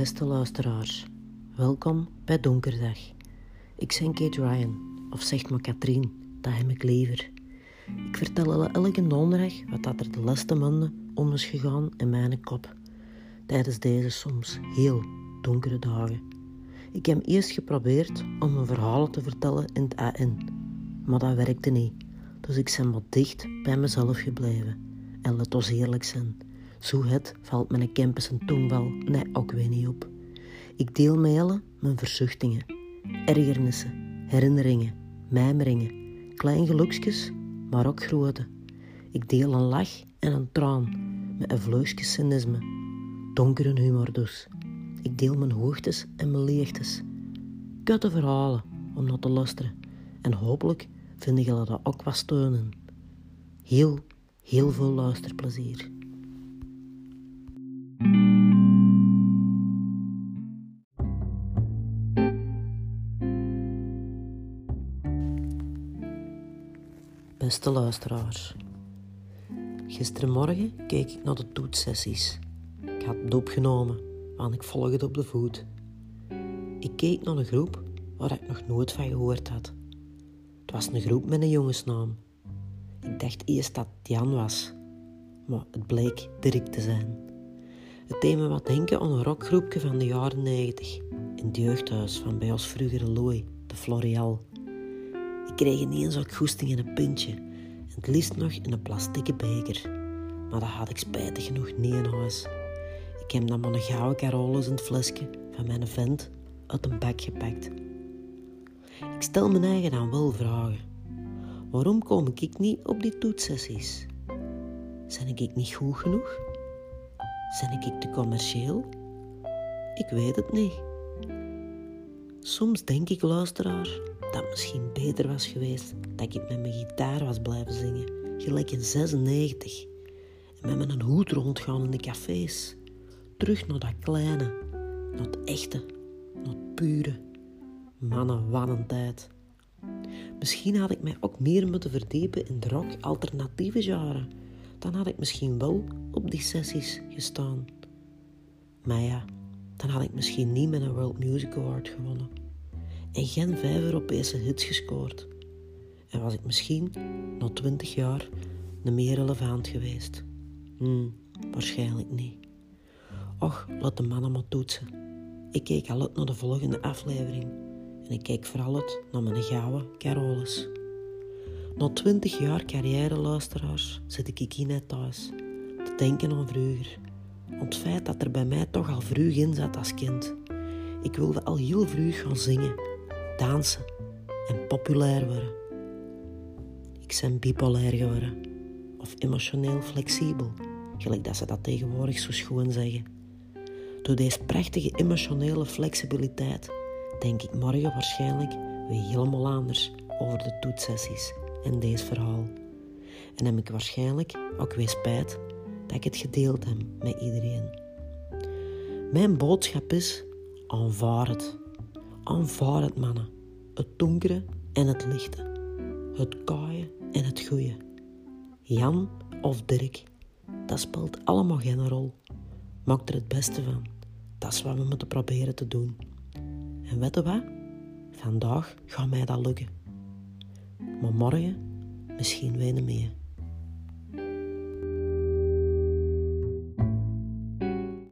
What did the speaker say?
Beste luisteraars, welkom bij Donkerdag. Ik ben Kate Ryan, of zeg maar Katrien, dat heb ik liever. Ik vertel elke donderdag wat dat er de laatste maanden om is gegaan in mijn kop. Tijdens deze soms heel donkere dagen. Ik heb eerst geprobeerd om mijn verhalen te vertellen in het AN, maar dat werkte niet. Dus ik ben wat dicht bij mezelf gebleven. En let ons eerlijk zijn. Zo het valt mijn campus en wel nee ook weer niet op. Ik deel met alle mijn verzuchtingen, ergernissen, herinneringen, mijmeringen, klein gelukjes, maar ook grote. Ik deel een lach en een traan met een vleugje cynisme, donkere humor dus. Ik deel mijn hoogtes en mijn leegtes. Kutte verhalen om naar te luisteren en hopelijk vinden jullie dat ook wat steunen. Heel, heel veel luisterplezier. Beste luisteraars, gisterenmorgen keek ik naar de toetsessies. Ik had het opgenomen, want ik volg het op de voet. Ik keek naar een groep waar ik nog nooit van gehoord had. Het was een groep met een jongensnaam. Ik dacht eerst dat het Jan was, maar het bleek Dirk te zijn. Het me wat denken aan een rockgroepje van de jaren 90 in het jeugdhuis van bij ons vroegere Looi, de Florial. Kreeg ineens ook goesting in een pintje en het liefst nog in een plastieke beker. Maar dat had ik spijtig genoeg niet in huis. Ik heb dan maar een gouden Carolus in het flesje van mijn vent uit een bak gepakt. Ik stel mijn eigen dan wel vragen. Waarom kom ik niet op die toetsessies? Zijn ik niet goed genoeg? Zijn ik te commercieel? Ik weet het niet. Soms denk ik, luisteraar, dat misschien beter was geweest dat ik met mijn gitaar was blijven zingen, gelijk in 96. En met mijn hoed rondgaan in de cafés. Terug naar dat kleine, naar het echte, naar het pure. Mannen, tijd. Misschien had ik mij ook meer moeten verdiepen in de rock alternatieve jaren. Dan had ik misschien wel op die sessies gestaan. Maar ja, dan had ik misschien niet met een World Music Award gewonnen. En geen vijf Europese hits gescoord. En was ik misschien na twintig jaar niet meer relevant geweest. Hmm, waarschijnlijk niet. Och, laat de mannen maar toetsen. Ik keek al uit naar de volgende aflevering. En ik keek vooral uit naar mijn gouden Carolus. Na twintig jaar carrière, luisteraars, zit ik hier net thuis. Te denken aan vroeger. Om het feit dat er bij mij toch al vroeg in zat als kind. Ik wilde al heel vroeg gaan zingen, dansen en populair worden. Ik ben bipolair geworden. Of emotioneel flexibel, gelijk dat ze dat tegenwoordig zo schoon zeggen. Door deze prachtige emotionele flexibiliteit denk ik morgen waarschijnlijk weer helemaal anders over de toetsessies en deze verhaal. En heb ik waarschijnlijk ook weer spijt dat ik het gedeeld heb met iedereen. Mijn boodschap is: aanvaard het. Aanvaard het, mannen. Het donkere en het lichte. Het kaaien en het goeie. Jan of Dirk, dat speelt allemaal geen rol. Maak er het beste van. Dat is wat we moeten proberen te doen. En weet je wat? Vandaag gaat mij dat lukken. Maar morgen misschien weinig meer.